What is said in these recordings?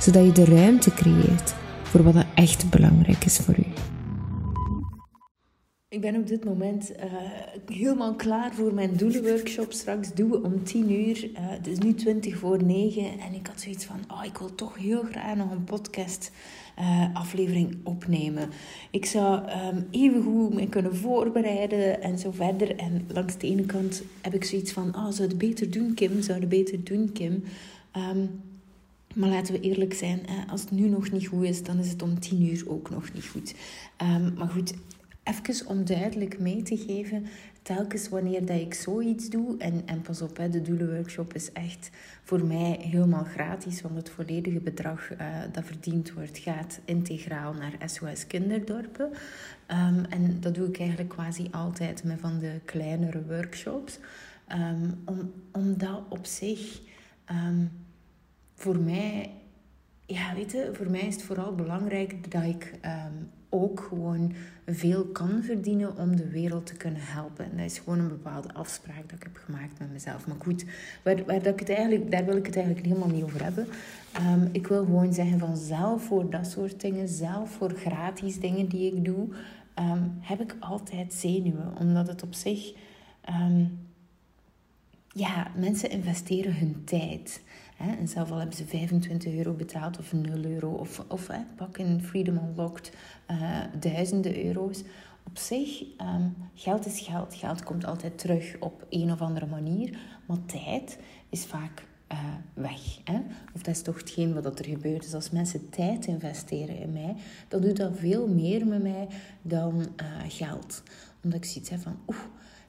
zodat je de ruimte creëert voor wat er echt belangrijk is voor u. Ik ben op dit moment uh, helemaal klaar voor mijn doelenworkshop. Straks doen we om 10 uur. Uh, het is nu 20 voor 9 en ik had zoiets van: oh, ik wil toch heel graag nog een podcast uh, aflevering opnemen. Ik zou um, even goed me kunnen voorbereiden en zo verder. En langs de ene kant heb ik zoiets van: oh, zou het beter doen, Kim? Zou het beter doen, Kim? Um, maar laten we eerlijk zijn, als het nu nog niet goed is, dan is het om tien uur ook nog niet goed. Um, maar goed, even om duidelijk mee te geven, telkens wanneer dat ik zoiets doe, en, en pas op, hè, de doelenworkshop is echt voor mij helemaal gratis, want het volledige bedrag uh, dat verdiend wordt gaat integraal naar SOS Kinderdorpen. Um, en dat doe ik eigenlijk quasi altijd met van de kleinere workshops, um, om, omdat op zich voor mij, ja, weet je, voor mij is het vooral belangrijk dat ik ook gewoon veel kan verdienen om de wereld te kunnen helpen. En dat is gewoon een bepaalde afspraak dat ik heb gemaakt met mezelf. Maar goed, waar, waar dat ik het eigenlijk, daar wil ik het eigenlijk helemaal niet over hebben. Um, ik wil gewoon zeggen van zelf voor dat soort dingen, zelf voor gratis dingen die ik doe, um, heb ik altijd zenuwen. Omdat het op zich... Ja, mensen investeren hun tijd. Hè? En zelf al hebben ze 25 euro betaald of 0 euro. Of, of hè, pak in Freedom Unlocked uh, duizenden euro's. Op zich, um, geld is geld. Geld komt altijd terug op een of andere manier. Maar tijd is vaak uh, weg. Hè? Of dat is toch hetgeen wat er gebeurt. Dus als mensen tijd investeren in mij, dan doet dat veel meer met mij dan uh, geld. Omdat ik zoiets heb van, oeh,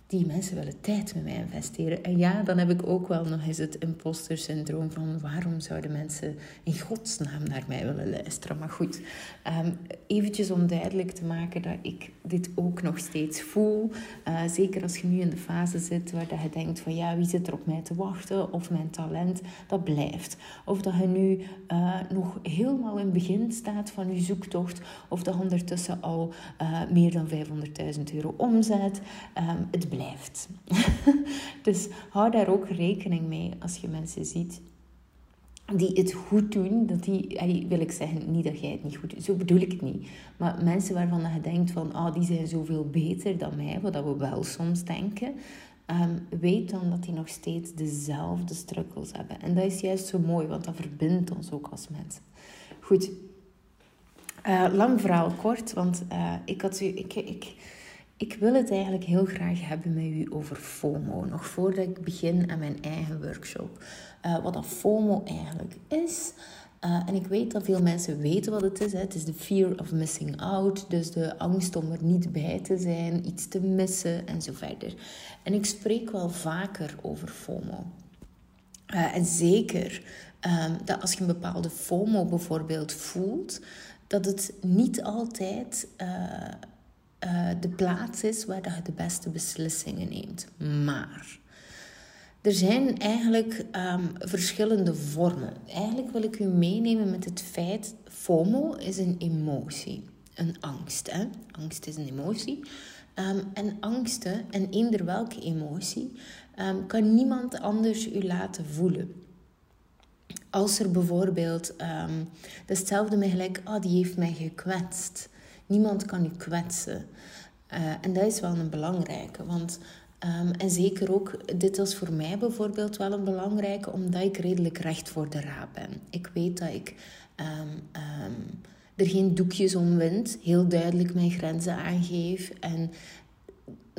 die mensen willen tijd met mij investeren. En ja, dan heb ik ook wel nog eens het imposter syndroom van waarom zouden mensen in godsnaam naar mij willen luisteren. Maar goed, um, eventjes om duidelijk te maken dat ik dit ook nog steeds voel. Uh, zeker als je nu in de fase zit waar dat je denkt van ja, wie zit er op mij te wachten? Of mijn talent, dat blijft. Of dat je nu uh, nog helemaal in het begin staat van je zoektocht. Of dat ondertussen al uh, meer dan 500.000 euro omzet. Um, het blijft. dus hou daar ook rekening mee als je mensen ziet die het goed doen, dat die, wil ik zeggen, niet dat jij het niet goed doet, zo bedoel ik het niet. Maar mensen waarvan je denkt van, ah, die zijn zoveel beter dan mij, wat we wel soms denken, um, weet dan dat die nog steeds dezelfde struggles hebben. En dat is juist zo mooi, want dat verbindt ons ook als mensen. Goed, uh, lang verhaal kort, want uh, ik had ik, ik ik wil het eigenlijk heel graag hebben met u over FOMO. Nog voordat ik begin aan mijn eigen workshop. Uh, wat dat FOMO eigenlijk is. Uh, en ik weet dat veel mensen weten wat het is. Hè. Het is de fear of missing out. Dus de angst om er niet bij te zijn, iets te missen en zo verder. En ik spreek wel vaker over FOMO. Uh, en zeker um, dat als je een bepaalde FOMO bijvoorbeeld voelt, dat het niet altijd uh, de plaats is waar je de beste beslissingen neemt. Maar er zijn eigenlijk um, verschillende vormen. Eigenlijk wil ik u meenemen met het feit: FOMO is een emotie, een angst. Hè? Angst is een emotie. Um, en angsten, en eender welke emotie, um, kan niemand anders u laten voelen. Als er bijvoorbeeld, hetzelfde gelijk, oh, die heeft mij gekwetst. Niemand kan u kwetsen. Uh, en dat is wel een belangrijke, want um, en zeker ook, dit was voor mij bijvoorbeeld wel een belangrijke, omdat ik redelijk recht voor de raap ben. Ik weet dat ik um, um, er geen doekjes om wind, heel duidelijk mijn grenzen aangeef. En,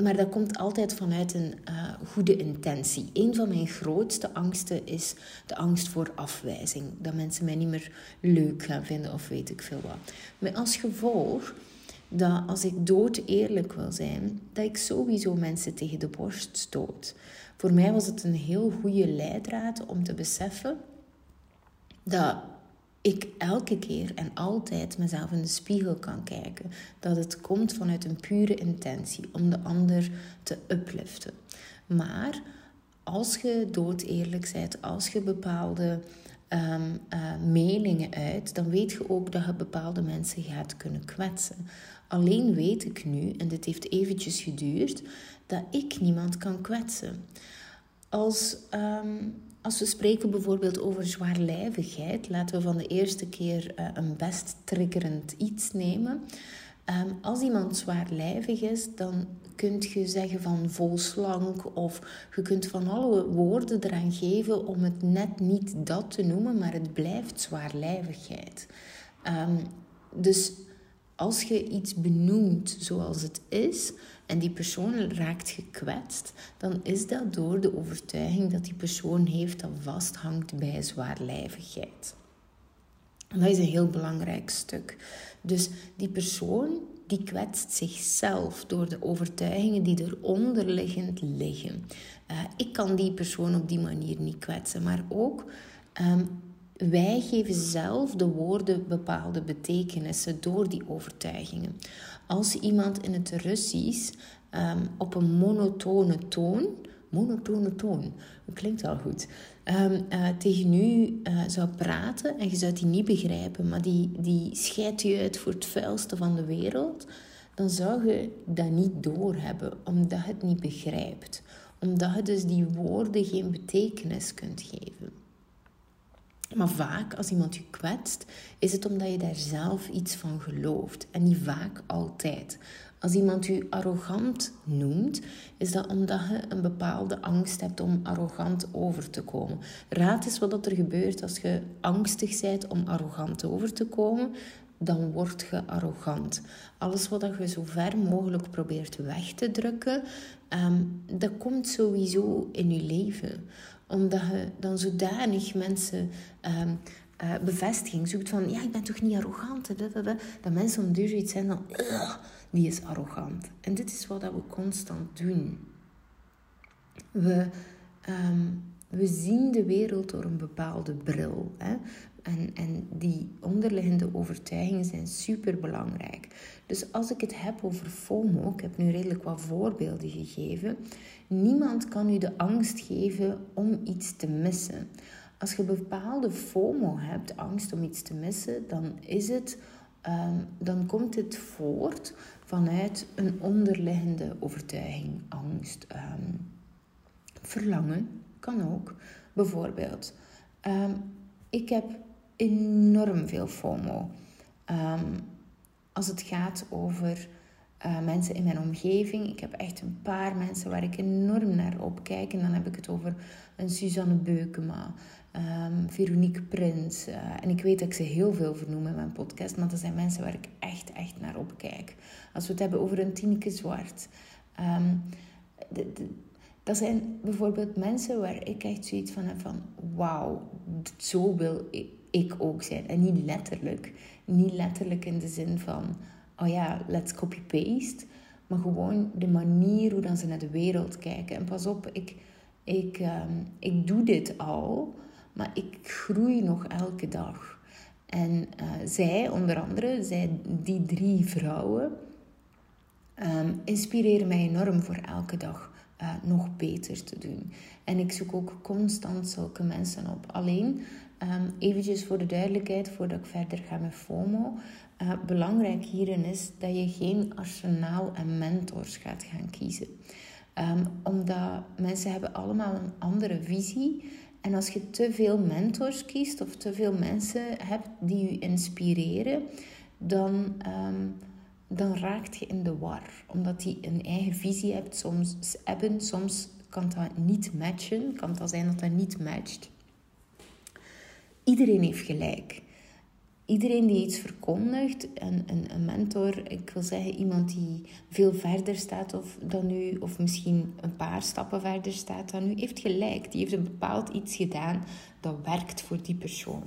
maar dat komt altijd vanuit een uh, goede intentie. Een van mijn grootste angsten is de angst voor afwijzing. Dat mensen mij niet meer leuk gaan vinden of weet ik veel wat. Met als gevolg dat als ik dood eerlijk wil zijn, dat ik sowieso mensen tegen de borst stoot. Voor mij was het een heel goede leidraad om te beseffen dat ik elke keer en altijd mezelf in de spiegel kan kijken. Dat het komt vanuit een pure intentie om de ander te upliften. Maar als je dood eerlijk bent, als je bepaalde um, uh, meningen uit, dan weet je ook dat je bepaalde mensen gaat kunnen kwetsen. Alleen weet ik nu, en dit heeft eventjes geduurd, dat ik niemand kan kwetsen. Als, um, als we spreken bijvoorbeeld over zwaarlijvigheid, laten we van de eerste keer uh, een best triggerend iets nemen. Um, als iemand zwaarlijvig is, dan kun je zeggen van volslank of je kunt van alle woorden eraan geven om het net niet dat te noemen, maar het blijft zwaarlijvigheid. Um, dus als je iets benoemt zoals het is en die persoon raakt gekwetst, dan is dat door de overtuiging dat die persoon heeft dat vasthangt bij zwaarlijvigheid. En dat is een heel belangrijk stuk. Dus die persoon die kwetst zichzelf door de overtuigingen die eronder liggend liggen. Uh, ik kan die persoon op die manier niet kwetsen, maar ook um, wij geven zelf de woorden bepaalde betekenissen door die overtuigingen. Als iemand in het Russisch um, op een monotone toon, monotone toon, dat klinkt al goed, um, uh, tegen u uh, zou praten en je zou die niet begrijpen, maar die, die scheidt je uit voor het vuilste van de wereld, dan zou je dat niet doorhebben, omdat je het niet begrijpt. Omdat je dus die woorden geen betekenis kunt geven. Maar vaak, als iemand je kwetst, is het omdat je daar zelf iets van gelooft. En niet vaak altijd. Als iemand je arrogant noemt, is dat omdat je een bepaalde angst hebt om arrogant over te komen. Raad eens wat er gebeurt als je angstig bent om arrogant over te komen. Dan word je arrogant. Alles wat je zo ver mogelijk probeert weg te drukken, um, dat komt sowieso in je leven omdat je dan zodanig mensen um, uh, bevestiging zoekt van... Ja, ik ben toch niet arrogant? Dat, mensen om duur iets zijn dan... die is arrogant. En dit is wat we constant doen. We, um, we zien de wereld door een bepaalde bril. Hè? En, en die onderliggende overtuigingen zijn super belangrijk. Dus als ik het heb over FOMO, ik heb nu redelijk wat voorbeelden gegeven. Niemand kan u de angst geven om iets te missen. Als je bepaalde FOMO hebt, angst om iets te missen, dan is het. Um, dan komt het voort vanuit een onderliggende overtuiging, angst, um, verlangen, kan ook. Bijvoorbeeld, um, ik heb enorm veel FOMO. Als het gaat over uh, mensen in mijn omgeving. Ik heb echt een paar mensen waar ik enorm naar opkijk. En dan heb ik het over een Suzanne Beukema, um, Veronique Prins. Uh, en ik weet dat ik ze heel veel vernoem in mijn podcast. Maar dat zijn mensen waar ik echt, echt naar opkijk. Als we het hebben over een Tineke Zwart. De, dat zijn bijvoorbeeld mensen waar ik echt zoiets van heb van... Wauw, zo wil ik ook zijn. En niet letterlijk. Niet letterlijk in de zin van, oh ja, let's copy-paste. Maar gewoon de manier hoe dan ze naar de wereld kijken. En pas op, ik, ik, um, ik doe dit al, maar ik groei nog elke dag. En uh, zij, onder andere, zij, die drie vrouwen, um, inspireren mij enorm voor elke dag uh, nog beter te doen. En ik zoek ook constant zulke mensen op. Alleen Um, eventjes voor de duidelijkheid, voordat ik verder ga met FOMO. Uh, belangrijk hierin is dat je geen arsenaal en mentors gaat gaan kiezen. Um, omdat mensen hebben allemaal een andere visie. En als je te veel mentors kiest of te veel mensen hebt die je inspireren, dan, um, dan raakt je in de war. Omdat die een eigen visie hebt, soms, hebben. Soms kan dat niet matchen. Kan dat zijn dat dat niet matcht iedereen heeft gelijk. Iedereen die iets verkondigt, een, een, een, mentor, ik wil zeggen iemand die veel verder staat of, dan u, of misschien een paar stappen verder staat dan u, heeft gelijk. Die heeft een bepaald iets gedaan dat werkt voor die persoon.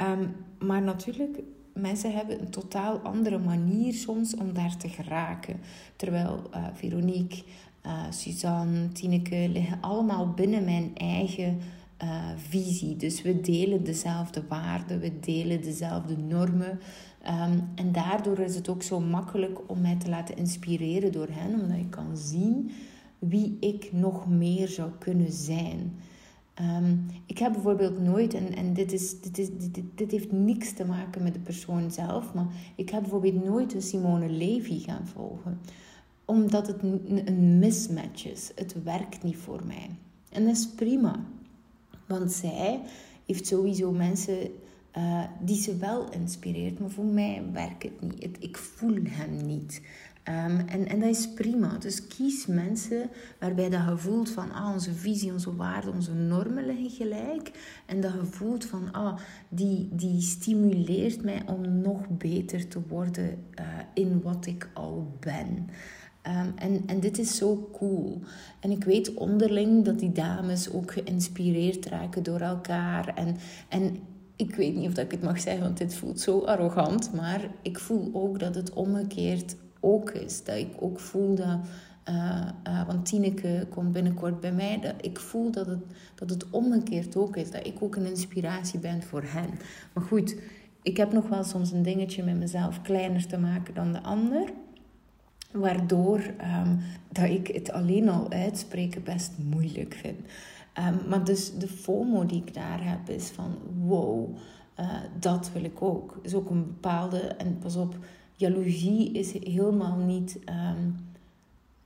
Um, maar natuurlijk, mensen hebben een totaal andere manier soms om daar te geraken. Terwijl uh, Veronique, uh, Suzanne, Tineke liggen allemaal binnen mijn eigen uh, visie. Dus we delen dezelfde waarden, we delen dezelfde normen. Um, en daardoor is het ook zo makkelijk om mij te laten inspireren door hen, omdat ik kan zien wie ik nog meer zou kunnen zijn. Um, ik heb bijvoorbeeld nooit, en, en dit, is, dit, is, dit, dit, heeft niks te maken met de persoon zelf, maar ik heb bijvoorbeeld nooit een Simone Levy gaan volgen, omdat het een mismatch is. Het werkt niet voor mij. En dat is prima, want zij heeft sowieso mensen uh, die ze wel inspireert, maar voor mij werkt het niet. ik voel hem niet. Um, en, en dat is prima. Dus kies mensen waarbij dat je van ah, onze visie, onze waarden, onze normen liggen gelijk. En dat je voelt van ah, die, die stimuleert mij om nog beter te worden uh, in wat ik al ben. Um, en, en dit is zo cool. En ik weet onderling dat die dames ook geïnspireerd raken door elkaar. En, en ik weet niet of dat ik het mag zeggen, want dit voelt zo arrogant. Maar ik voel ook dat het omgekeerd ook is. Dat ik ook voel dat. Uh, uh, want Tineke komt binnenkort bij mij. Dat ik voel dat het, dat het omgekeerd ook is. Dat ik ook een inspiratie ben voor hen. Maar goed, ik heb nog wel soms een dingetje met mezelf kleiner te maken dan de ander. Waardoor um, dat ik het alleen al uitspreken best moeilijk vind. Um, maar dus de FOMO die ik daar heb is van wow, uh, dat wil ik ook. Is ook een bepaalde, en pas op, jaloezie is helemaal niet. Um,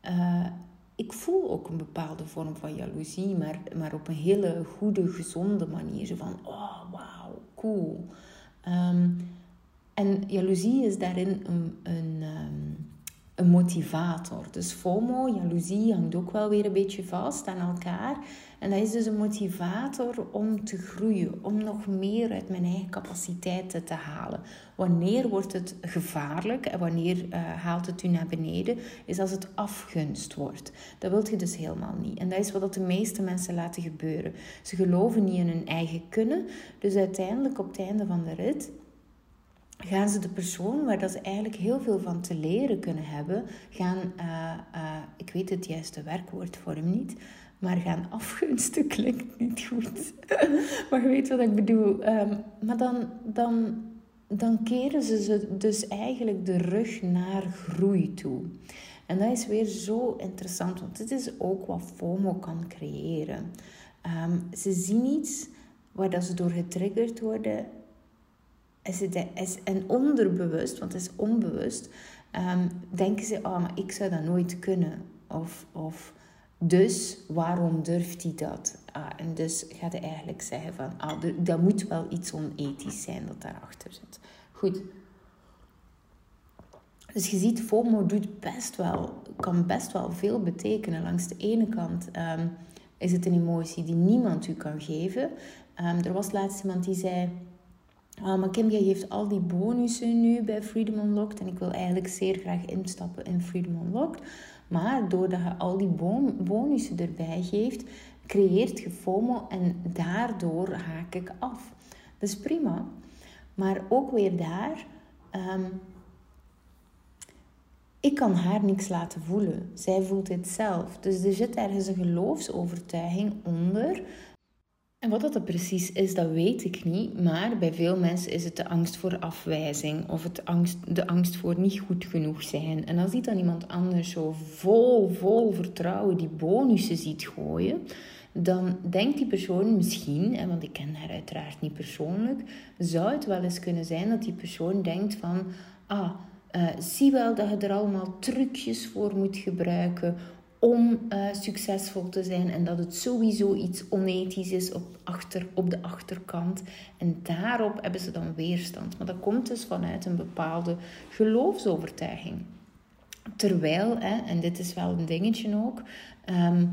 uh, ik voel ook een bepaalde vorm van jaloezie, maar, maar op een hele goede, gezonde manier. Zo van, oh, wauw, cool. En jaloezie is daarin een, een, een motivator. Dus FOMO, jaloezie, hangt ook wel weer een beetje vast aan elkaar. En dat is dus een motivator om te groeien, om nog meer uit mijn eigen capaciteiten te halen. Wanneer wordt het gevaarlijk en wanneer uh, haalt het u naar beneden, is als het afgunst wordt. Dat wilt je dus helemaal niet. En dat is wat de meeste mensen laten gebeuren. Ze geloven niet in hun eigen kunnen, dus uiteindelijk op het einde van de rit gaan ze de persoon waar dat ze eigenlijk heel veel van te leren kunnen hebben, gaan, uh, uh, ik weet het juiste werkwoord voor hem niet, maar gaan afgunsten klinkt niet goed. maar je weet wat ik bedoel. Um, maar dan, dan, dan keren ze ze dus eigenlijk de rug naar groei toe. En dat is weer zo interessant, want dit is ook wat FOMO kan creëren. Um, ze zien iets waar dat ze door getriggerd worden. Is het, is, en onderbewust, want het is onbewust, um, denken ze: oh, maar ik zou dat nooit kunnen. Of, of dus waarom durft hij dat? Ah, en dus gaat hij eigenlijk zeggen van, ah, dat moet wel iets onethisch zijn dat daarachter zit. Goed. Dus je ziet, FOMO doet best wel, kan best wel veel betekenen. Langs de ene kant um, is het een emotie die niemand u kan geven. Um, er was laatst iemand die zei... Oh, maar jij geeft al die bonussen nu bij Freedom Unlocked. En ik wil eigenlijk zeer graag instappen in Freedom Unlocked. Maar doordat je al die bonussen erbij geeft, creëert je FOMO en daardoor haak ik af. Dat is prima. Maar ook weer daar, um, ik kan haar niks laten voelen. Zij voelt het zelf. Dus er zit ergens een geloofsovertuiging onder en wat dat precies is, dat weet ik niet. Maar bij veel mensen is het de angst voor afwijzing of het angst, de angst voor niet goed genoeg zijn. En als die dan iemand anders zo vol, vol vertrouwen die bonussen ziet gooien, dan denkt die persoon misschien, want ik ken haar uiteraard niet persoonlijk, zou het wel eens kunnen zijn dat die persoon denkt van, ah, uh, zie wel dat je er allemaal trucjes voor moet gebruiken om uh, succesvol te zijn en dat het sowieso iets onethisch is op, achter, op de achterkant. En daarop hebben ze dan weerstand. Maar dat komt dus vanuit een bepaalde geloofsovertuiging. Terwijl, hè, en dit is wel een dingetje ook, um,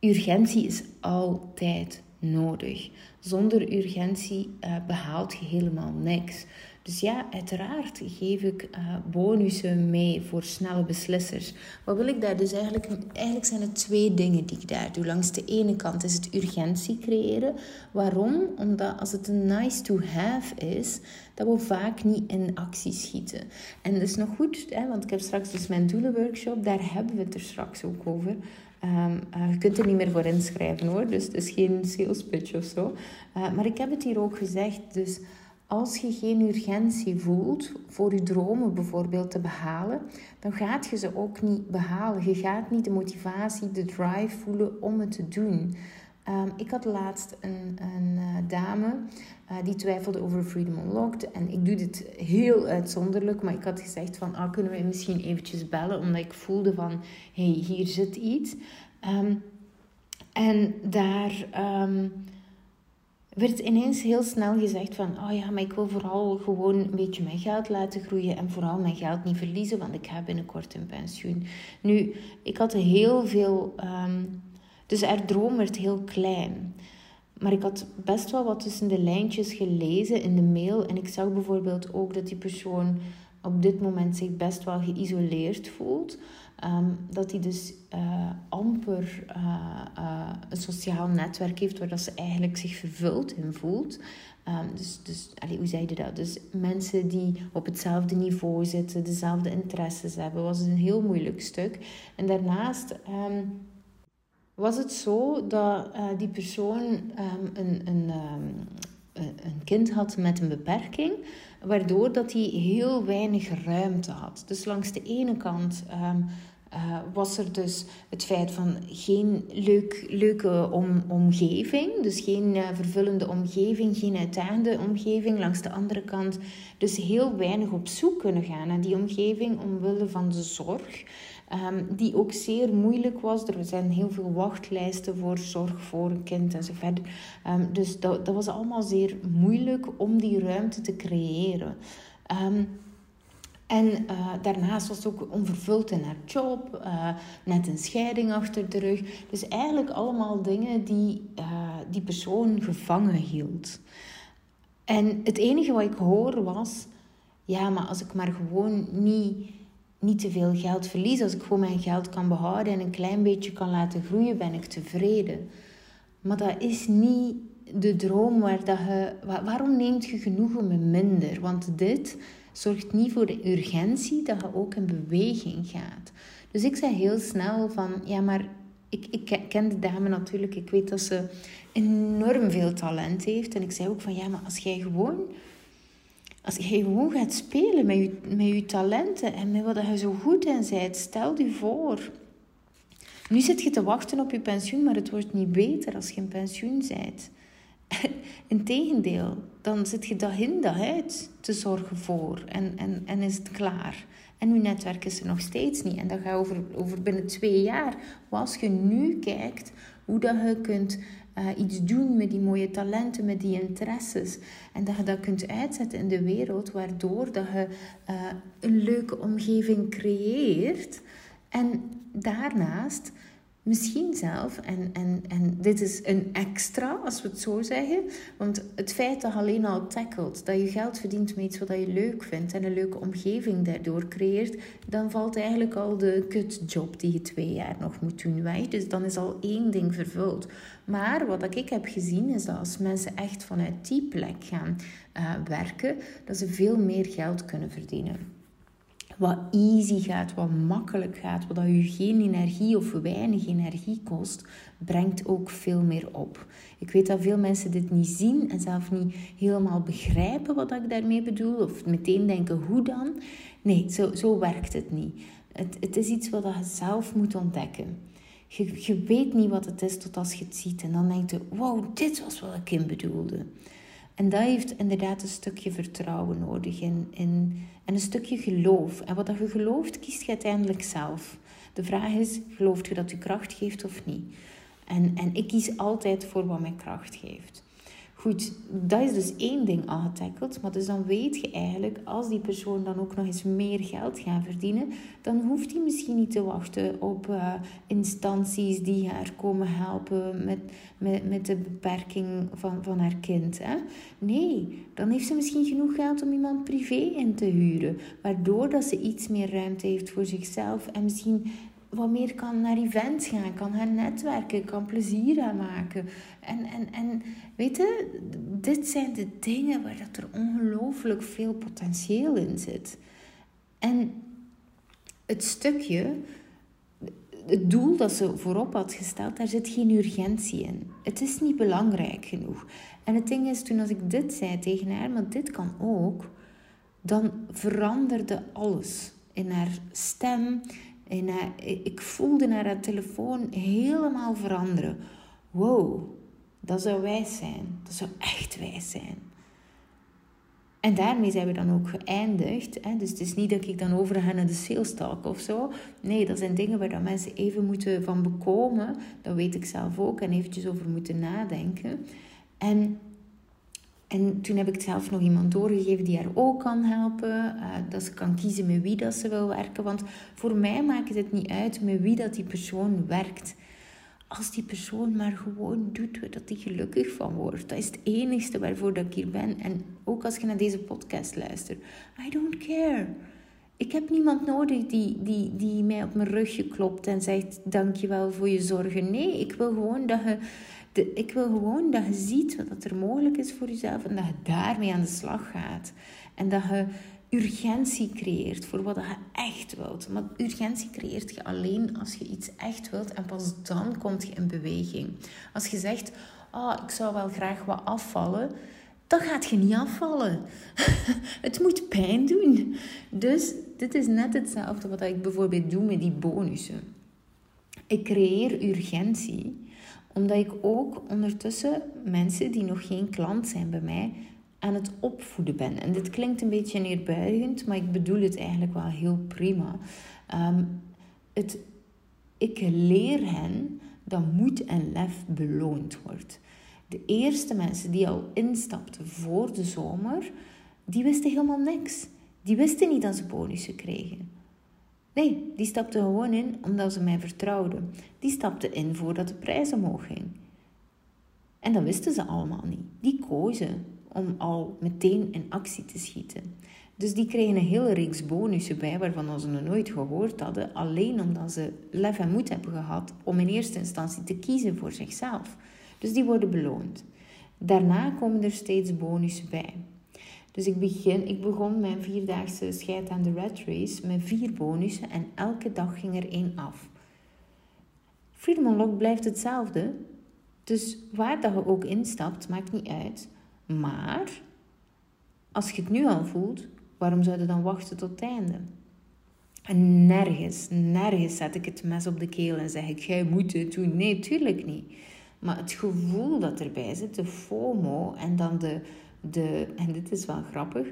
urgentie is altijd nodig. Zonder urgentie uh, behaalt je helemaal niks. Dus ja, uiteraard geef ik uh, bonussen mee voor snelle beslissers. Wat wil ik daar dus eigenlijk? Eigenlijk zijn het twee dingen die ik daar doe. Langs de ene kant is het urgentie creëren. Waarom? Omdat als het een nice to have is, dat we vaak niet in actie schieten. En dat is nog goed, hè, want ik heb straks dus mijn doelenworkshop, daar hebben we het er straks ook over. Um, je kunt er niet meer voor inschrijven hoor, dus het is geen sales pitch of zo. Uh, maar ik heb het hier ook gezegd, dus als je geen urgentie voelt voor je dromen bijvoorbeeld te behalen, dan gaat je ze ook niet behalen. Je gaat niet de motivatie, de drive voelen om het te doen. Um, ik had laatst een, een uh, dame uh, die twijfelde over Freedom Unlocked. En ik doe dit heel uitzonderlijk, maar ik had gezegd van, ah, kunnen we misschien eventjes bellen? Omdat ik voelde van, hey, hier zit iets. Um, en daar... Um, werd ineens heel snel gezegd van, oh ja, maar ik wil vooral gewoon een beetje mijn geld laten groeien en vooral mijn geld niet verliezen, want ik ga binnenkort in pensioen. Nu, ik had heel veel, um, dus haar droom werd heel klein. Maar ik had best wel wat tussen de lijntjes gelezen in de mail en ik zag bijvoorbeeld ook dat die persoon op dit moment zich best wel geïsoleerd voelt. Ehm, dat hij dus uh, amper uh, uh, een sociaal netwerk heeft waar dat ze eigenlijk zich vervuld in voelt. Um, dus, dus allee, hoe zei je dat? Dus mensen die op hetzelfde niveau zitten, dezelfde interesses hebben, was een heel moeilijk stuk. En daarnaast um, was het zo dat die persoon een, een, een kind had met een beperking waardoor dat hij heel weinig ruimte had. Dus langs de ene kant um, uh, was er dus het feit van geen leuk, leuke om, omgeving, dus geen uh, vervullende omgeving, geen uitdagende omgeving. Langs de andere kant dus heel weinig op zoek kunnen gaan naar die omgeving omwille van de zorg. Um, die ook zeer moeilijk was. Er zijn heel veel wachtlijsten voor zorg voor een kind en verder. Um, dus dat, dat was allemaal zeer moeilijk om die ruimte te creëren. Um, en uh, daarnaast was het ook onvervuld in haar job, uh, net een scheiding achter de rug. Dus eigenlijk allemaal dingen die uh, die persoon gevangen hield. En het enige wat ik hoor was: ja, maar als ik maar gewoon niet, niet te veel geld verlies, als ik gewoon mijn geld kan behouden en een klein beetje kan laten groeien, ben ik tevreden. Maar dat is niet de droom waar dat je. Waarom neemt je genoegen met minder? Want dit zorgt niet voor de urgentie dat je ook in beweging gaat. Dus ik zei heel snel van, ja, maar ik, ik ken de dame natuurlijk. Ik weet dat ze enorm veel talent heeft. En ik zei ook van, ja, maar als jij gewoon... Als jij gewoon gaat spelen met je, met je talenten en met wat je zo goed in bent, stel je voor. Nu zit je te wachten op je pensioen, maar het wordt niet beter als je in pensioen bent. Integendeel, dan zit je dag in uit te zorgen voor en, en, en is het klaar. En uw netwerk is er nog steeds niet. En dat gaat over, over binnen twee jaar. Als je nu kijkt hoe dat je kunt uh, iets doen met die mooie talenten, met die interesses. En dat je dat kunt uitzetten in de wereld, waardoor dat je uh, een leuke omgeving creëert. En daarnaast Misschien zelf, en, en, en dit is een extra als we het zo zeggen, want het feit dat je alleen al tackelt, dat je geld verdient met iets wat je leuk vindt en een leuke omgeving daardoor creëert, dan valt eigenlijk al de kutjob die je twee jaar nog moet doen weg. Dus dan is al één ding vervuld. Maar wat ik heb gezien is dat als mensen echt vanuit die plek gaan uh, werken, dat ze veel meer geld kunnen verdienen wat easy gaat, wat makkelijk gaat, wat je geen energie of weinig energie kost, brengt ook veel meer op. Ik weet dat veel mensen dit niet zien en zelf niet helemaal begrijpen wat ik daarmee bedoel, of meteen denken hoe dan. Nee, zo, zo werkt het niet. Het, het is iets wat je zelf moet ontdekken. Je, weet niet wat het is tot als je het ziet en dan denk je, wow, dit was wat ik in bedoelde. En dat heeft inderdaad een stukje vertrouwen nodig in, en een stukje geloof. En wat je gelooft, kiest je uiteindelijk zelf. De vraag is, gelooft je dat je kracht geeft of niet? En, en ik kies altijd voor wat mij kracht geeft. Goed, dat is dus één ding aangetackled. Maar dus dan weet je eigenlijk, als die persoon dan ook nog eens meer geld gaat verdienen, dan hoeft hij misschien niet te wachten op uh, instanties die haar komen helpen met, met, met de beperking van, van haar kind. Hè? Nee, dan heeft ze misschien genoeg geld om iemand privé in te huren, waardoor dat ze iets meer ruimte heeft voor zichzelf en misschien wat meer kan naar events gaan, kan gaan netwerken, kan plezier aan maken. En, en, en weet je, dit zijn de dingen waar dat er ongelooflijk veel potentieel in zit. En het stukje, het doel dat ze voorop had gesteld, daar zit geen urgentie in. Het is niet belangrijk genoeg. En het ding is, toen als ik dit zei tegen haar, maar dit kan ook, dan veranderde alles. In haar stem, in haar, ik voelde naar haar telefoon helemaal veranderen. Wow, dat zou wijs zijn. Dat zou echt wijs zijn. En daarmee zijn we dan ook geëindigd. Hè? Dus het is niet dat ik dan overga naar de sales talk of zo. Nee, dat zijn dingen waar dat mensen even moeten van bekomen. Dat weet ik zelf ook. En eventjes over moeten nadenken. En, en toen heb ik zelf nog iemand doorgegeven die haar ook kan helpen. Uh, dat ze kan kiezen met wie dat ze wil werken. Want voor mij maakt het niet uit met wie dat die persoon werkt als die persoon maar gewoon doet dat hij gelukkig van wordt. Dat is het enigste waarvoor dat ik hier ben. En ook als je naar deze podcast luistert. I don't care. Ik heb niemand nodig die, die, die mij op mijn rugje klopt en zegt dankjewel voor je zorgen. Nee, ik wil gewoon dat je, ik wil gewoon dat je ziet wat er mogelijk is voor jezelf en dat je daarmee aan de slag gaat. En dat je urgentie creëert voor wat je echt wilt. Maar urgentie creëert je alleen als je iets echt wilt en pas dan komt je in beweging. Als je zegt, oh, ik zou wel graag wat afvallen, dan gaat je niet afvallen. het moet pijn doen. Dus dit is net hetzelfde wat ik bijvoorbeeld doe met die bonussen. Ik creëer urgentie omdat ik ook ondertussen mensen die nog geen klant zijn bij mij aan het opvoeden ben. En dit klinkt een beetje neerbuigend, maar ik bedoel het eigenlijk wel heel prima. Ehm, het, ik leer hen dat moed en lef beloond wordt. De eerste mensen die al instapten voor de zomer, die wisten helemaal niks. Die wisten niet dat ze bonussen kregen. Nee, die stapten gewoon in omdat ze mij vertrouwden. Die stapten in voordat de prijs omhoog ging. En dat wisten ze allemaal niet. Die kozen om al meteen in actie te schieten. Dus die kregen een hele reeks bonussen bij waarvan ze nog nooit gehoord hadden, alleen omdat ze lef en moed hebben gehad om in eerste instantie te kiezen voor zichzelf. Dus die worden beloond. Daarna komen er steeds bonussen bij. Dus ik, begin, ik begon mijn vierdaagse scheid aan de red race met vier bonussen en elke dag ging er één af. Freedom Unlocked blijft hetzelfde. Dus waar dat je ook instapt, maakt niet uit. Maar als je het nu al voelt, waarom zou je dan wachten tot het einde? En nergens, nergens zet ik het mes op de keel en zeg ik, jij moet het doen. Nee, tuurlijk niet. Maar het gevoel dat erbij zit, de FOMO en dan de, de en dit is wel grappig,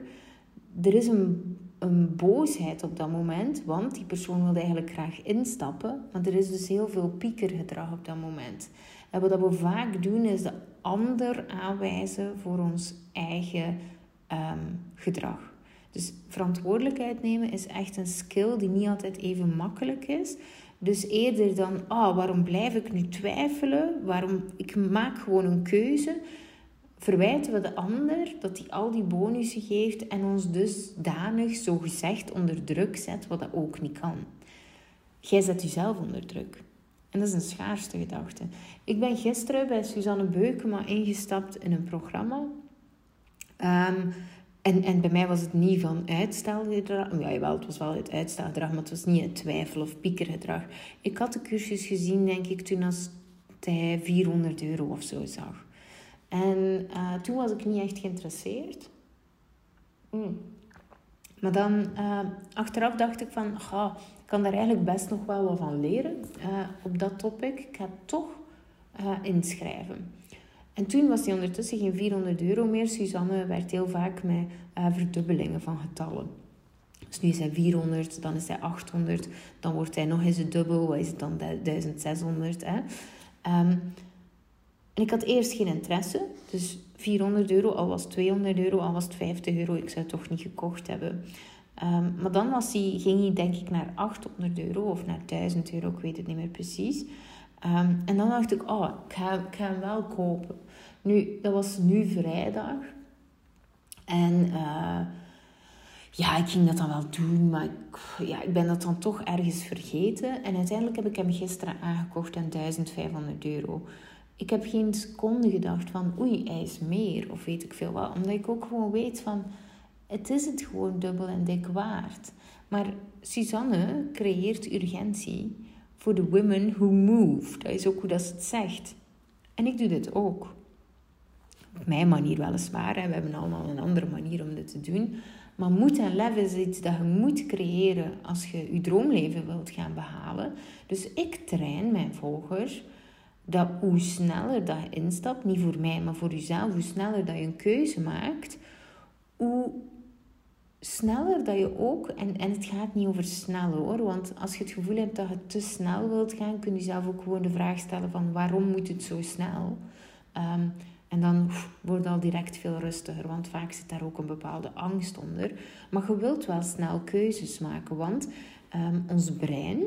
er is een, een boosheid op dat moment, want die persoon wil eigenlijk graag instappen, maar er is dus heel veel piekergedrag op dat moment. En wat we vaak doen, is de ander aanwijzen voor ons eigen ehm, gedrag. Dus verantwoordelijkheid nemen is echt een skill die niet altijd even makkelijk is. Dus eerder dan, ah, waarom blijf ik nu twijfelen? Waarom, ik maak gewoon een keuze. Verwijten we de ander dat hij al die bonussen geeft en ons dus danig, zo gezegd, onder druk zet, wat dat ook niet kan. Jij zet jezelf onder druk. En dat is een schaarste gedachte. Ik ben gisteren bij Suzanne Beukema ingestapt in een programma. Um, en, en bij mij was het niet van uitstelgedrag. Ja, jawel, het was wel het uitstelgedrag, maar het was niet het twijfel of piekergedrag. Ik had de cursus gezien, denk ik, toen als hij 400 euro of zo zag. En uh, toen was ik niet echt geïnteresseerd. Mm. Maar dan, uh, achteraf dacht ik van, ga kan daar eigenlijk best nog wel wat van leren uh, op dat topic. Ik ga toch inschrijven. En toen was die ondertussen geen 400 euro meer. Suzanne werd heel vaak met verdubbelingen van getallen. Dus nu is hij 400, dan is hij 800, dan wordt hij nog eens het dubbel, wat is het dan 1600. Hè? Um, en ik had eerst geen interesse, dus 400 euro, al was 200 euro, al was het 50 euro, ik zou het toch niet gekocht hebben. Um, maar dan was hij, ging hij denk ik naar 800 euro of naar 1000 euro, ik weet het niet meer precies. Um, en dan dacht ik, oh, ik ga, hem wel kopen. Nu, dat was nu vrijdag. En uh, ja, ik ging dat dan wel doen, maar ja, ik ben dat dan toch ergens vergeten. En uiteindelijk heb ik hem gisteren aangekocht aan 1500 euro. Ik heb geen seconde gedacht van, oei, hij is meer, of weet ik veel wat. Omdat ik ook gewoon weet van het is het gewoon dubbel en dik waard. Maar Suzanne creëert urgentie voor de women who move. Dat is ook hoe dat ze het zegt. En ik doe dit ook. Op mijn manier weliswaar. We hebben allemaal een andere manier om dit te doen. Maar moed en lef is iets dat je moet creëren als je je droomleven wilt gaan behalen. Dus ik train mijn volgers dat hoe sneller dat je instapt, niet voor mij, maar voor jezelf, hoe sneller dat je een keuze maakt, hoe sneller dat je ook, en, en het gaat niet over snel hoor, want als je het gevoel hebt dat je te snel wilt gaan, kun je zelf ook gewoon de vraag stellen van waarom moet het zo snel? Um, en dan wordt al direct veel rustiger, want vaak zit daar ook een bepaalde angst onder. Maar je wilt wel snel keuzes maken, want ehm, ons brein.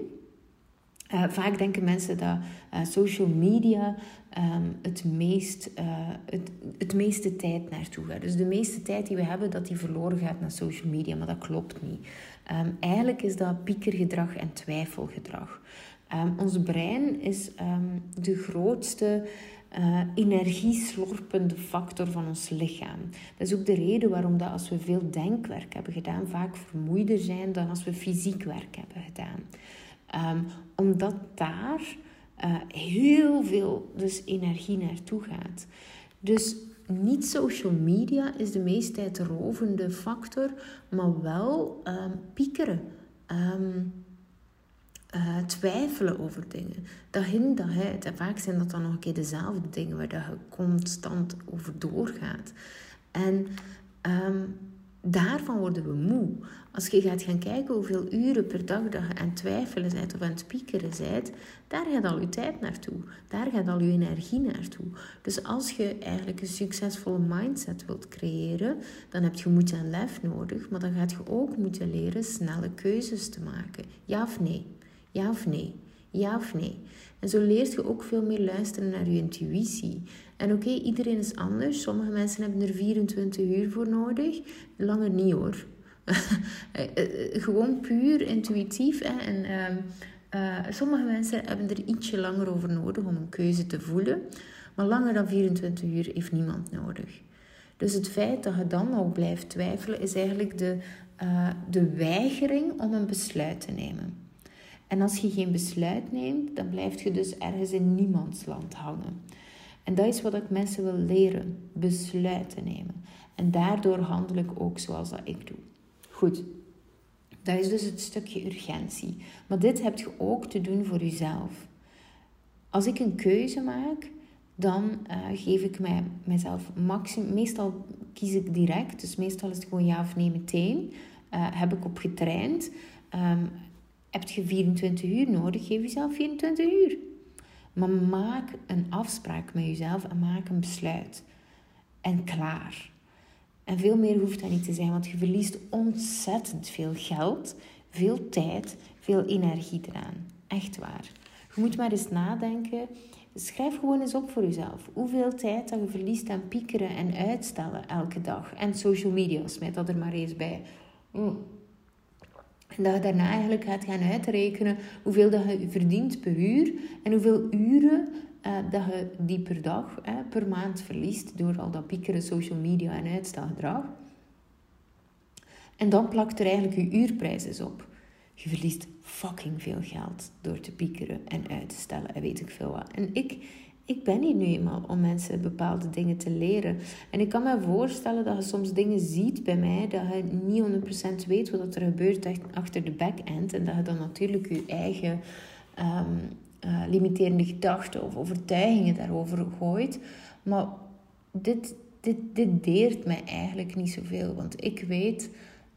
Uh, vaak denken mensen dat uh, social media um, het, meest, uh, het, het meeste tijd naartoe gaat. Dus de meeste tijd die we hebben, dat die verloren gaat naar social media. Maar dat klopt niet. Um, eigenlijk is dat piekergedrag en twijfelgedrag. ons brein is de grootste uh, energieslorpende factor van ons lichaam. Dat is ook de reden waarom dat als we veel denkwerk hebben gedaan, vaak vermoeider zijn dan als we fysiek werk hebben gedaan. Um, omdat daar uh, heel veel dus energie naartoe gaat. Dus niet social media is de meest tijdrovende factor, maar wel um, piekeren. Um, uh, twijfelen over dingen. Dat hint dat het. Vaak zijn dat dan nog een keer dezelfde dingen waar dat je constant over doorgaat. En daarvan worden we moe. Als je gaat gaan kijken hoeveel uren per dag je aan het twijfelen bent of aan het piekeren bent, daar gaat al je tijd naartoe. Daar gaat al je energie naartoe. Dus als je eigenlijk een succesvolle mindset wilt creëren, dan heb je moed en lef nodig, maar dan gaat je ook moeten leren snelle keuzes te maken. Ja of nee? Ja of nee? Ja of nee? En zo leert je ook veel meer luisteren naar je intuïtie. En oké, iedereen is anders. Sommige mensen hebben er 24 uur voor nodig. Langer niet hoor. Eh, eh, gewoon puur intuïtief. Hè? En uh, sommige mensen hebben er ietsje langer over nodig om een keuze te voelen. Maar langer dan 24 uur heeft niemand nodig. Dus het feit dat je dan nog blijft twijfelen, is eigenlijk de, de weigering om een besluit te nemen. En als je geen besluit neemt, dan blijf je dus ergens in niemands land hangen. En dat is wat ik mensen wil leren: besluiten nemen. En daardoor handel ik ook zoals dat ik doe. Goed, dat is dus het stukje urgentie. Maar dit heb je ook te doen voor jezelf. Als ik een keuze maak, dan uh, geef ik mij, mezelf maximum. Meestal kies ik direct, dus meestal is het gewoon ja of nee meteen. Uh, heb ik op getraind. Um, heb je 24 uur nodig, geef jezelf 24 uur. Maar maak een afspraak met jezelf en maak een besluit. En klaar. En veel meer hoeft dat niet te zijn, want je verliest ontzettend veel geld, veel tijd, veel energie eraan. Echt waar. Je moet maar eens nadenken. Schrijf gewoon eens op voor jezelf. Hoeveel tijd dat je verliest aan piekeren en uitstellen elke dag. En social media, smijt dat er maar eens bij. Mm. En dat je daarna eigenlijk gaat gaan uitrekenen hoeveel dat je verdient per uur en hoeveel uren uh, dat je die per dag, per maand verliest door al dat piekeren, social media en uitstelgedrag. En dan plakt er eigenlijk je uurprijs eens op. Je verliest fucking veel geld door te piekeren en uit te stellen en weet ik veel wat. En ik ik ben hier nu eenmaal om mensen bepaalde dingen te leren. En ik kan me voorstellen dat je soms dingen ziet bij mij dat je niet 100% weet wat er gebeurt achter de back-end. En dat je dan natuurlijk je eigen um, uh, limiterende gedachten of overtuigingen daarover gooit. Maar dit, dit, dit deert mij eigenlijk niet zoveel. Want ik weet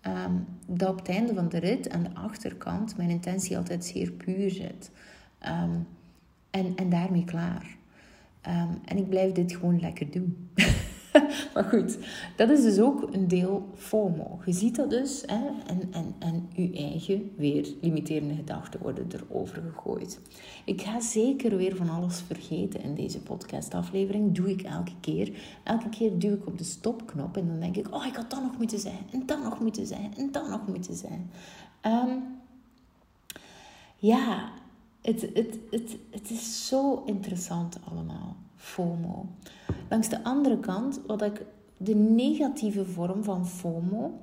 um, dat op het einde van de rit aan de achterkant mijn intentie altijd zeer puur zit. Um, en, en daarmee klaar. Ehm, en ik blijf dit gewoon lekker doen. maar goed, dat is dus ook een deel FOMO. Je ziet dat dus, hè, en, en, en je eigen weer limiterende gedachten worden erover gegooid. Ik ga zeker weer van alles vergeten in deze podcastaflevering. Doe ik elke keer. Elke keer duw ik op de stopknop en dan denk ik: oh, ik had dat nog moeten zeggen, en dat nog moeten zeggen, en dat nog moeten zeggen. Um, ja, het, het, het, het is zo interessant allemaal, FOMO. Langs de andere kant, wat ik de negatieve vorm van FOMO,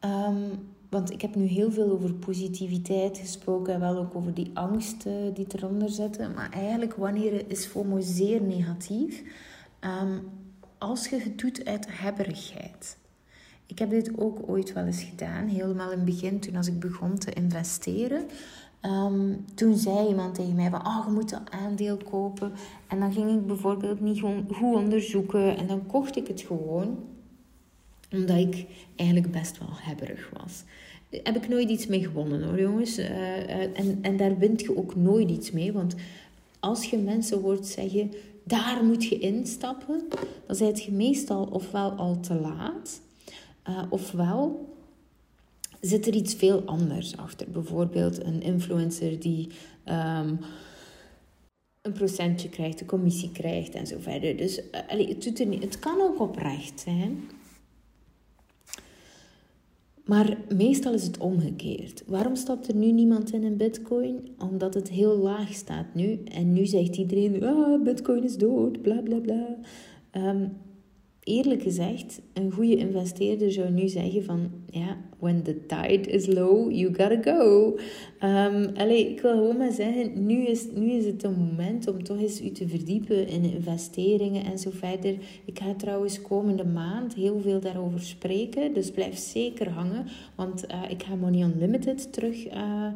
um, want ik heb nu heel veel over positiviteit gesproken en wel ook over die angst die eronder zitten. Maar eigenlijk, wanneer is FOMO zeer negatief? Um, als je het doet uit hebberigheid. Ik heb dit ook ooit wel eens gedaan, helemaal in het begin, toen als ik begon te investeren. Um, toen zei iemand tegen mij van, oh, je moet een aandeel kopen. En dan ging ik bijvoorbeeld niet goed onderzoeken en dan kocht ik het gewoon. Omdat ik eigenlijk best wel hebberig was. Heb ik nooit iets mee gewonnen hoor jongens. Uh, en, en daar wint je ook nooit iets mee. Want als je mensen hoort zeggen, daar moet je instappen, dan zijt je meestal ofwel al te laat, uh, ofwel zit er iets veel anders achter. Bijvoorbeeld een influencer die um, een procentje krijgt, een commissie krijgt en zo verder. Dus uh, het, niet, het kan ook oprecht zijn. Maar meestal is het omgekeerd. Waarom stapt er nu niemand in een bitcoin? Omdat het heel laag staat nu. En nu zegt iedereen, ah, bitcoin is dood, bla bla bla. Um, eerlijk gezegd, een goede investeerder zou nu zeggen van... Ja, when the tide is low, you gotta go. Um, allee, ik wil gewoon maar zeggen, nu is, nu is het een moment om toch eens u te verdiepen in investeringen en zo verder. Ik ga trouwens komende maand heel veel daarover spreken, dus blijf zeker hangen. Want uh, ik ga Money Unlimited terug uh,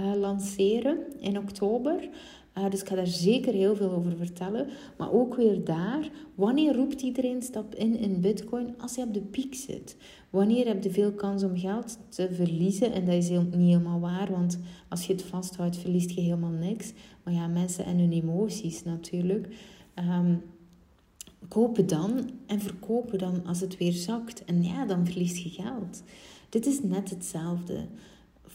uh, lanceren in oktober. Uh, dus ik ga daar zeker heel veel over vertellen. Maar ook weer daar, wanneer roept iedereen stap in in Bitcoin? Als je op de piek zit. Wanneer heb je veel kans om geld te verliezen? En dat is niet helemaal waar, want als je het vasthoudt, verliest je helemaal niks. Maar ja, mensen en hun emoties natuurlijk. Um, kopen dan en verkopen dan als het weer zakt. En ja, dan verlies je geld. Dit is net hetzelfde.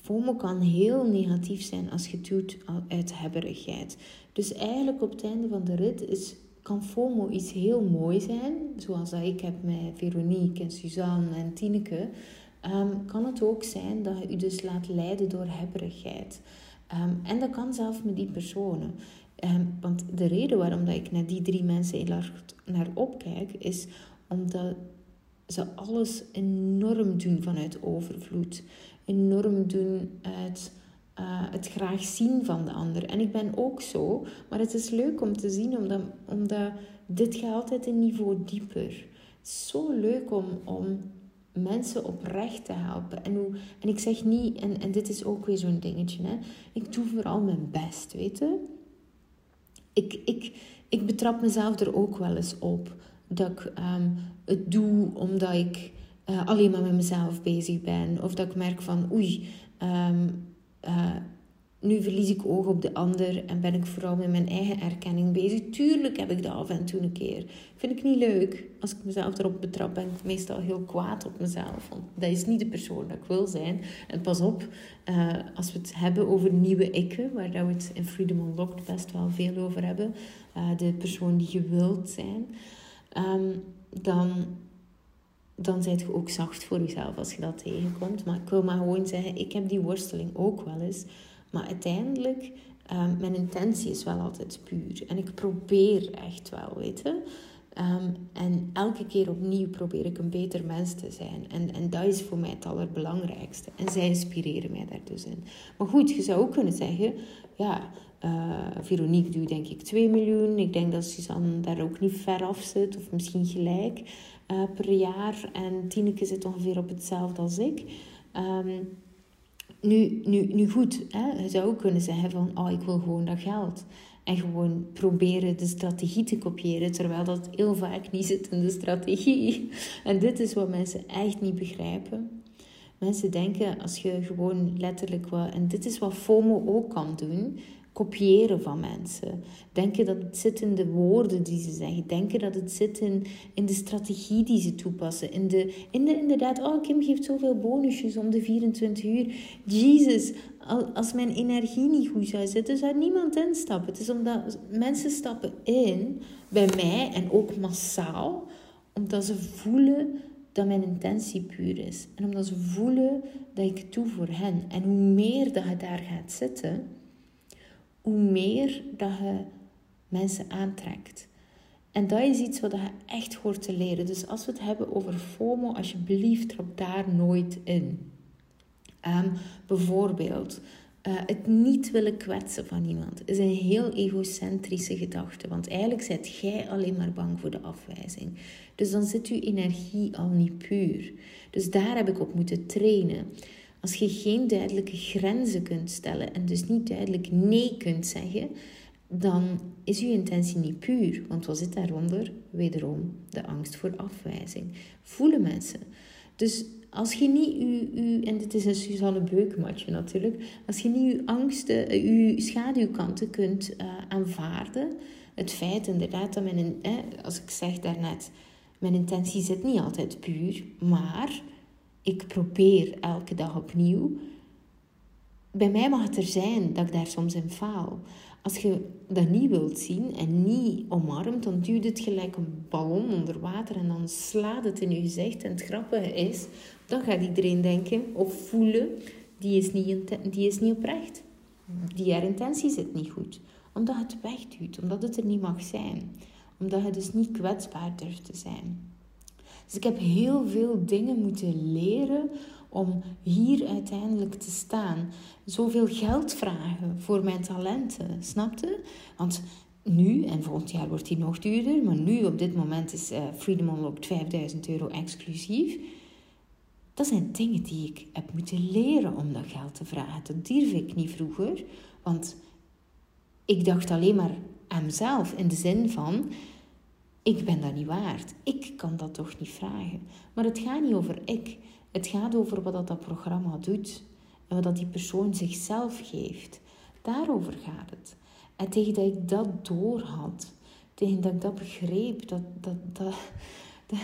FOMO kan heel negatief zijn als je het doet uit hebberigheid. Dus eigenlijk op het einde van de rit is, kan FOMO iets heel mooi zijn. Zoals dat ik heb met Veronique en Suzanne en Tineke. Um, kan het ook zijn dat je je dus laat leiden door hebberigheid. Um, en dat kan zelfs met die personen. Um, want de reden waarom dat ik naar die drie mensen heel erg naar opkijk, is omdat ze alles enorm doen vanuit overvloed enorm doen uit uh, het graag zien van de ander. En ik ben ook zo, maar het is leuk om te zien, omdat, omdat dit gaat altijd een niveau dieper. Het is zo leuk om, om mensen oprecht te helpen. En, hoe, en ik zeg niet, en, en dit is ook weer zo'n dingetje, hè, ik doe vooral mijn best, weet je. Ik, ik, ik betrap mezelf er ook wel eens op dat ik um, het doe omdat ik uh, alleen maar met mezelf bezig ben. Of dat ik merk van oei, um, uh, nu verlies ik oog op de ander en ben ik vooral met mijn eigen erkenning bezig. Tuurlijk heb ik dat af en toe een keer. Vind ik niet leuk. Als ik mezelf erop betrap, ben ik meestal heel kwaad op mezelf. Want dat is niet de persoon dat ik wil zijn. En pas op, uh, als we het hebben over nieuwe ikken, waar we het in Freedom Unlocked best wel veel over hebben, de persoon die je wilt zijn, um, dan dan zijt je ook zacht voor jezelf als je dat tegenkomt. Maar ik wil maar gewoon zeggen, ik heb die worsteling ook wel eens. Maar uiteindelijk, um, mijn intentie is wel altijd puur. En ik probeer echt wel, weet je. Um, en elke keer opnieuw probeer ik een beter mens te zijn. En, en dat is voor mij het allerbelangrijkste. En zij inspireren mij daar dus in. Maar goed, je zou ook kunnen zeggen... Ja, uh, Veronique doet denk ik 2 miljoen. Ik denk dat Suzanne daar ook niet ver af zit. Of misschien gelijk. Eh, per jaar. En Tineke zit ongeveer op hetzelfde als ik. Um, nu, nu, nu goed, hè? je zou ook kunnen zeggen van, oh, ik wil gewoon dat geld. En gewoon proberen de strategie te kopiëren, terwijl dat heel vaak niet zit in de strategie. En dit is wat mensen echt niet begrijpen. Mensen denken als je gewoon letterlijk wat, en dit is wat FOMO ook kan doen, kopiëren van mensen. Denken dat het zit in de woorden die ze zeggen. Denken dat het zit in, in de strategie die ze toepassen. In de, in de inderdaad, oh Kim geeft zoveel bonusjes om de 24 uur. Jezus, als mijn energie niet goed zou zitten, zou niemand instappen. Het is omdat mensen stappen in bij mij en ook massaal, omdat ze voelen dat mijn intentie puur is. En omdat ze voelen dat ik het doe voor hen. En hoe meer dat je daar gaat zitten hoe meer dat je mensen aantrekt. En dat is iets wat je echt hoort te leren. Dus als we het hebben over FOMO, alsjeblieft trap daar nooit in. Um, bijvoorbeeld, uh, het niet willen kwetsen van iemand is een heel egocentrische gedachte. Want eigenlijk zit jij alleen maar bang voor de afwijzing. Dus dan zit je energie al niet puur. Dus daar heb ik op moeten trainen. Als je geen duidelijke grenzen kunt stellen en dus niet duidelijk nee kunt zeggen, dan is je intentie niet puur. Want wat zit daaronder? Wederom de angst voor afwijzing. Voelen mensen. Dus als je niet je, en dit is een Suzanne Beukmatje natuurlijk, als je niet je angsten, je schaduwkanten kunt uh, aanvaarden, het feit inderdaad dat mijn, als ik zeg daarnet, mijn intentie zit niet altijd puur, maar ik probeer elke dag opnieuw. Bij mij mag het er zijn dat ik daar soms in faal. Als je dat niet wilt zien en niet omarmt, dan duwt het gelijk een ballon onder water en dan slaat het in je gezicht. En het grappige is, dan gaat iedereen denken of voelen, die is niet, die is niet oprecht. Die haar intentie zit niet goed. Omdat het wegduwt, omdat het er niet mag zijn. Omdat het dus niet kwetsbaar durft te zijn. Dus ik heb heel veel dingen moeten leren om hier uiteindelijk te staan. Zoveel geld vragen voor mijn talenten, snapte? Want nu, en volgend jaar wordt die nog duurder, maar nu op dit moment is uh, Freedom Unlocked 5000 euro exclusief. Dat zijn dingen die ik heb moeten leren om dat geld te vragen. Dat durf ik niet vroeger, want ik dacht alleen maar aan mezelf in de zin van ik ben dat niet waard. Ik kan dat toch niet vragen. Maar het gaat niet over ik. Het gaat over wat dat, programma doet. En wat dat die persoon zichzelf geeft. Daarover gaat het. En tegen dat ik dat doorhad, tegen dat ik dat begreep, dat, dat, dat, dat,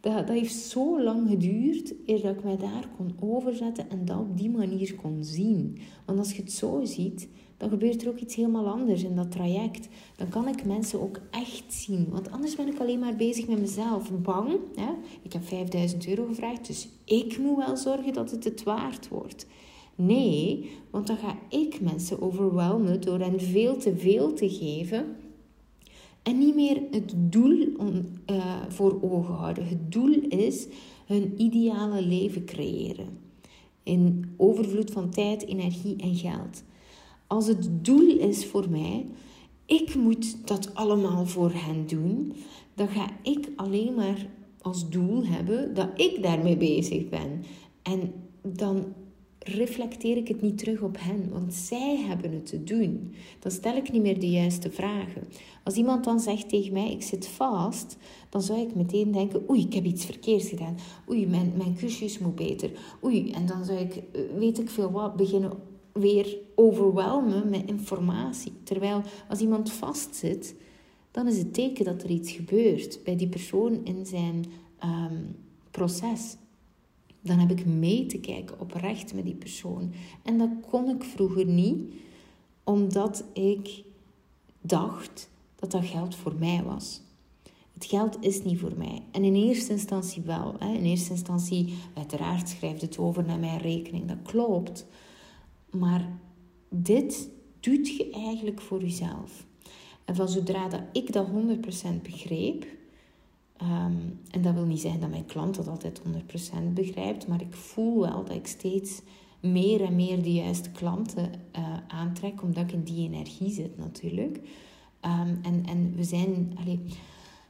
dat, dat heeft zo lang geduurd eer dat ik mij daar kon overzetten en dat op die manier kon zien. Want als je het zo ziet, dan gebeurt er ook iets helemaal anders in dat traject. Dan kan ik mensen ook echt zien. Want anders ben ik alleen maar bezig met mezelf. Bang. Hè? Ik heb 5000 euro gevraagd, dus ik moet wel zorgen dat het het waard wordt. Nee, want dan ga ik mensen overwelmen door hen veel te veel te geven. En niet meer het doel uh, voor ogen houden. Het doel is hun ideale leven creëren. In overvloed van tijd, energie en geld als het doel is voor mij, ik moet dat allemaal voor hen doen, dan ga ik alleen maar als doel hebben dat ik daarmee bezig ben. En dan reflecteer ik het niet terug op hen, want zij hebben het te doen. Dan stel ik niet meer de juiste vragen. Als iemand dan zegt tegen mij, ik zit vast, dan zou ik meteen denken, oei, ik heb iets verkeerds gedaan. Oei, mijn, mijn kusjes moet beter. Oei, en dan zou ik, eh, weet ik veel wat, beginnen weer overwelmen met informatie. Terwijl als iemand vastzit, dan is het teken dat er iets gebeurt bij die persoon in zijn ehm, proces. Dan heb ik mee te kijken oprecht met die persoon. En dat kon ik vroeger niet, omdat ik dacht dat dat geld voor mij was. Het geld is niet voor mij. En in eerste instantie wel. Hè. In eerste instantie, uiteraard, schrijft het over naar mijn rekening. Dat klopt. Maar dit doet je eigenlijk voor jezelf. En van zodra dat ik dat 100% begreep, ehm, en dat wil niet zeggen dat mijn klant dat altijd 100% begrijpt, maar ik voel wel dat ik steeds meer en meer de juiste klanten uh, aantrek, omdat ik in die energie zit natuurlijk. Um, en, en we zijn,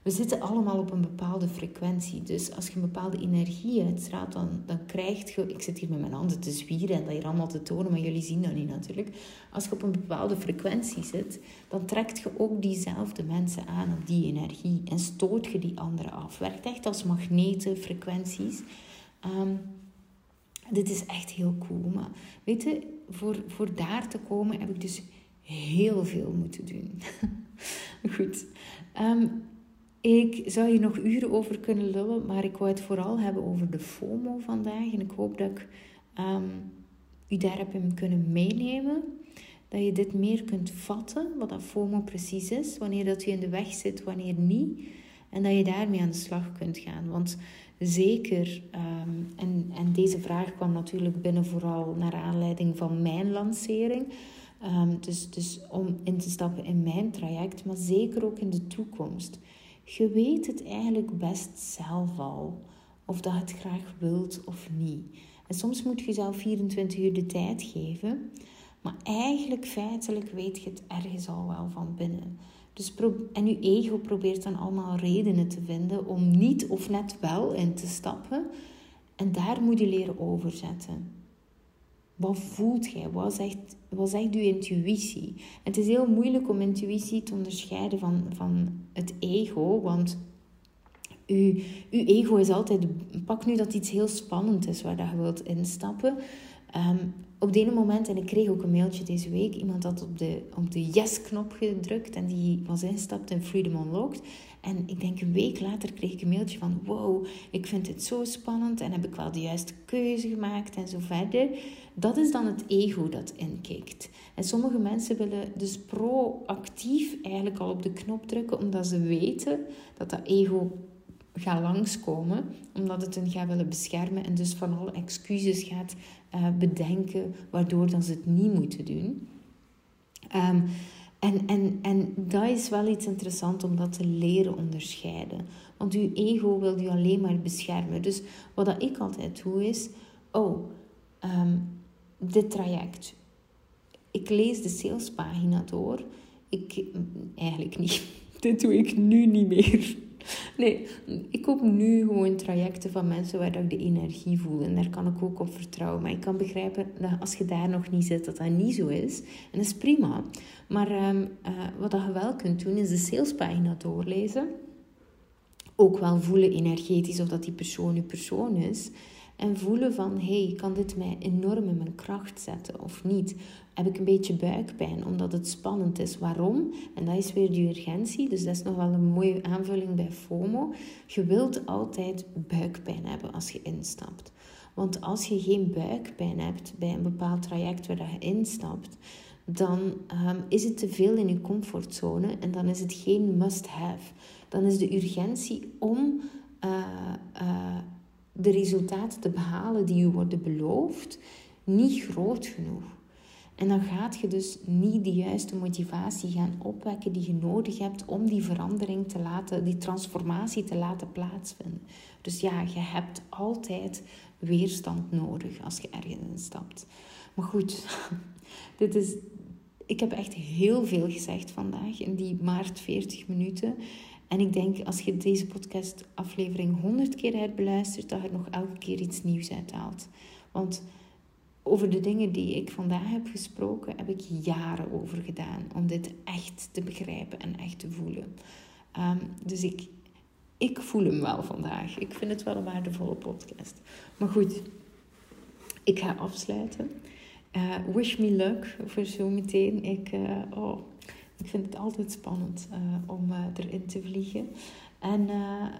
we zitten allemaal op een bepaalde frequentie. Dus als je een bepaalde energie uitstraalt, dan, dan krijg je... Ik zit hier met mijn handen te zwieren en dat hier allemaal te tonen, maar jullie zien dat niet natuurlijk. Als je op een bepaalde frequentie zit, dan trekt je ook diezelfde mensen aan op die energie. En stoot je die anderen af. Werkt echt als magneten, frequenties. Um, dit is echt heel cool. Maar weet je, voor, voor daar te komen heb ik dus heel veel moeten doen. Goed. Um, ik zou hier nog uren over kunnen lullen, maar ik wou het vooral hebben over de FOMO vandaag. En ik hoop dat ik um, u daar heb in kunnen meenemen. Dat je dit meer kunt vatten, wat dat FOMO precies is. Wanneer dat je in de weg zit, wanneer niet. En dat je daarmee aan de slag kunt gaan. Want zeker, ehm, en, en deze vraag kwam natuurlijk binnen vooral naar aanleiding van mijn lancering. Um, dus, dus om in te stappen in mijn traject, maar zeker ook in de toekomst. Je weet het eigenlijk best zelf al, of dat je het graag wilt of niet. En soms moet je jezelf 24 uur de tijd geven. Maar eigenlijk, feitelijk, weet je het ergens al wel van binnen. Dus en je ego probeert dan allemaal redenen te vinden om niet of net wel in te stappen. En daar moet je leren overzetten. Wat voelt jij? Wat zegt, wat zegt je intuïtie? het is heel moeilijk om intuïtie te onderscheiden van, van het ego, want uw, uw ego is altijd... Pak nu dat iets heel spannend is waar dat je wilt instappen. Um, op de ene moment, en ik kreeg ook een mailtje deze week, iemand had op de, op de yes-knop gedrukt en die was instapt in Freedom Unlocked. En ik denk een week later kreeg ik een mailtje van, wow, ik vind het zo spannend en heb ik wel de juiste keuze gemaakt en zo verder. Dat is dan het ego dat inkikt. En sommige mensen willen dus proactief eigenlijk al op de knop drukken, omdat ze weten dat dat ego gaat langskomen, omdat het hen gaat willen beschermen en dus van alle excuses gaat uh, bedenken waardoor dan ze het niet moeten doen. Um, en, en, en dat is wel iets interessants om dat te leren onderscheiden. Want uw ego wil je alleen maar beschermen. Dus wat dat ik altijd doe is: oh, um, dit traject. Ik lees de salespagina door. Ik, eigenlijk niet. Dit doe ik nu niet meer. Nee, ik koop nu gewoon trajecten van mensen waar ik de energie voel. En daar kan ik ook op vertrouwen. Maar ik kan begrijpen dat als je daar nog niet zit, dat dat niet zo is. En dat is prima. Maar um, uh, wat je wel kunt doen, is de salespagina doorlezen. Ook wel voelen energetisch of dat die persoon uw persoon is. En voelen van, hey, kan dit mij enorm in mijn kracht zetten of niet? Heb ik een beetje buikpijn omdat het spannend is? Waarom? En dat is weer die urgentie. Dus dat is nog wel een mooie aanvulling bij FOMO. Je wilt altijd buikpijn hebben als je instapt. Want als je geen buikpijn hebt bij een bepaald traject waar je instapt, dan um, is het te veel in je comfortzone en dan is het geen must-have. Dan is de urgentie om uh, de resultaten te behalen die je worden beloofd niet groot genoeg. En dan gaat je dus niet de juiste motivatie gaan opwekken die je nodig hebt om die verandering te laten, die transformatie te laten plaatsvinden. Dus ja, je hebt altijd weerstand nodig als je ergens stapt. Maar goed, dit is, ik heb echt heel veel gezegd vandaag in die maart 40 minuten. En ik denk als je deze podcastaflevering honderd keer herbeluistert, dat je nog elke keer iets nieuws uithaalt. Want over de dingen die ik vandaag heb gesproken, heb ik jaren over gedaan om dit echt te begrijpen en echt te voelen. Ehm, dus ik, ik voel hem wel vandaag. Ik vind het wel een waardevolle podcast. Maar goed, ik ga afsluiten. Uh, wish me luck voor zometeen. Ik, uh, oh, ik vind het altijd spannend uh, om erin te vliegen. En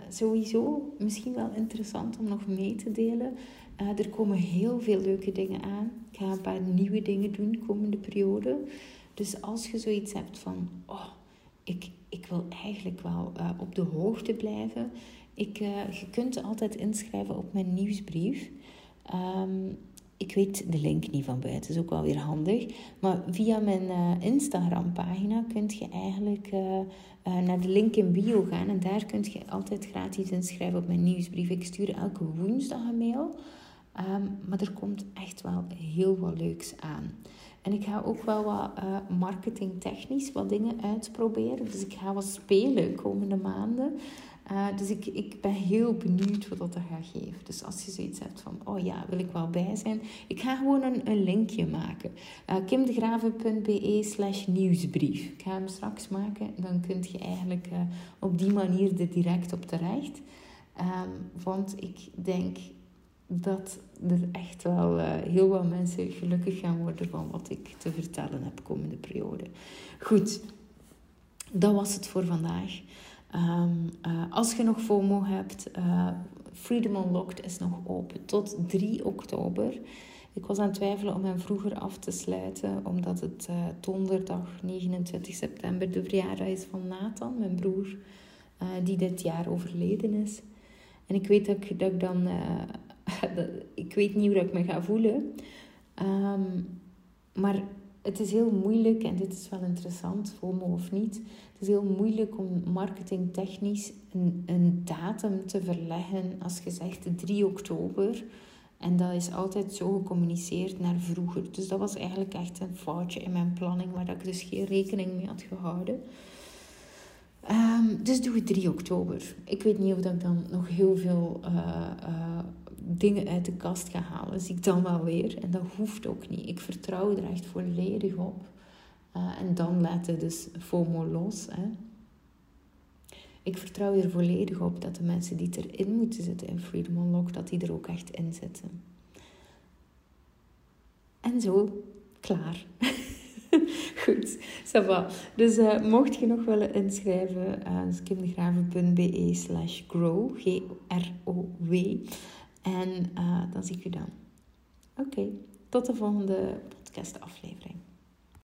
sowieso misschien wel interessant om nog mee te delen. er komen heel veel leuke dingen aan. Ik ga een paar nieuwe dingen doen de komende periode. Dus als je zoiets hebt van, oh, ik, ik wil eigenlijk wel op de hoogte blijven. Ik, je kunt altijd inschrijven op mijn nieuwsbrief. Um, ik weet de link niet van buiten, is ook wel weer handig. Maar via mijn uh, Instagram-pagina kun je eigenlijk uh, uh, naar de link in bio gaan. En daar kun je altijd gratis inschrijven op mijn nieuwsbrief. Ik stuur elke woensdag een mail. Um, maar er komt echt wel heel wat leuks aan. En ik ga ook wel wat marketingtechnisch wat dingen uitproberen. Dus ik ga wat spelen komende maanden. Uh, dus ik, ik ben heel benieuwd wat dat gaat geven. Dus als je zoiets hebt van, oh ja, wil ik wel bij zijn. Ik ga gewoon een, een linkje maken. Uh, kimdegraven.be slash nieuwsbrief. Ik ga hem straks maken. Dan kun je eigenlijk uh, op die manier er direct op terecht. Um, want ik denk dat er echt wel heel wat mensen gelukkig gaan worden van wat ik te vertellen heb komende periode. Goed, dat was het voor vandaag. Um, uh, als je nog FOMO hebt, uh, Freedom Unlocked is nog open tot 3 oktober. Ik was aan het twijfelen om hem vroeger af te sluiten, omdat het uh, donderdag 29 september de verjaardag is van Nathan, mijn broer, die dit jaar overleden is. En ik weet dat ik, dat dan, ik weet niet hoe ik me ga voelen. Um, maar het is heel moeilijk, en dit is wel interessant, FOMO of niet. Het is heel moeilijk om marketingtechnisch een, een datum te verleggen als je zegt 3 oktober. En dat is altijd zo gecommuniceerd naar vroeger. Dus dat was eigenlijk echt een foutje in mijn planning, waar ik dus geen rekening mee had gehouden. Um, dus doe het 3 oktober. Ik weet niet of ik dan nog heel veel uh, uh, dingen uit de kast ga halen. Zie ik dan wel weer. En dat hoeft ook niet. Ik vertrouw er echt volledig op. Uh, en dan laten dus FOMO los. Hè. Ik vertrouw er volledig op dat de mensen die erin moeten zitten in Freedom Unlock, dat die er ook echt in zitten. En zo, klaar. Goed, ça va. Dus uh, mocht je nog willen inschrijven, uh, kimdegraven.be slash grow, G-R-O-W. En uh, dan zie ik u dan. Oké, tot de volgende podcast aflevering.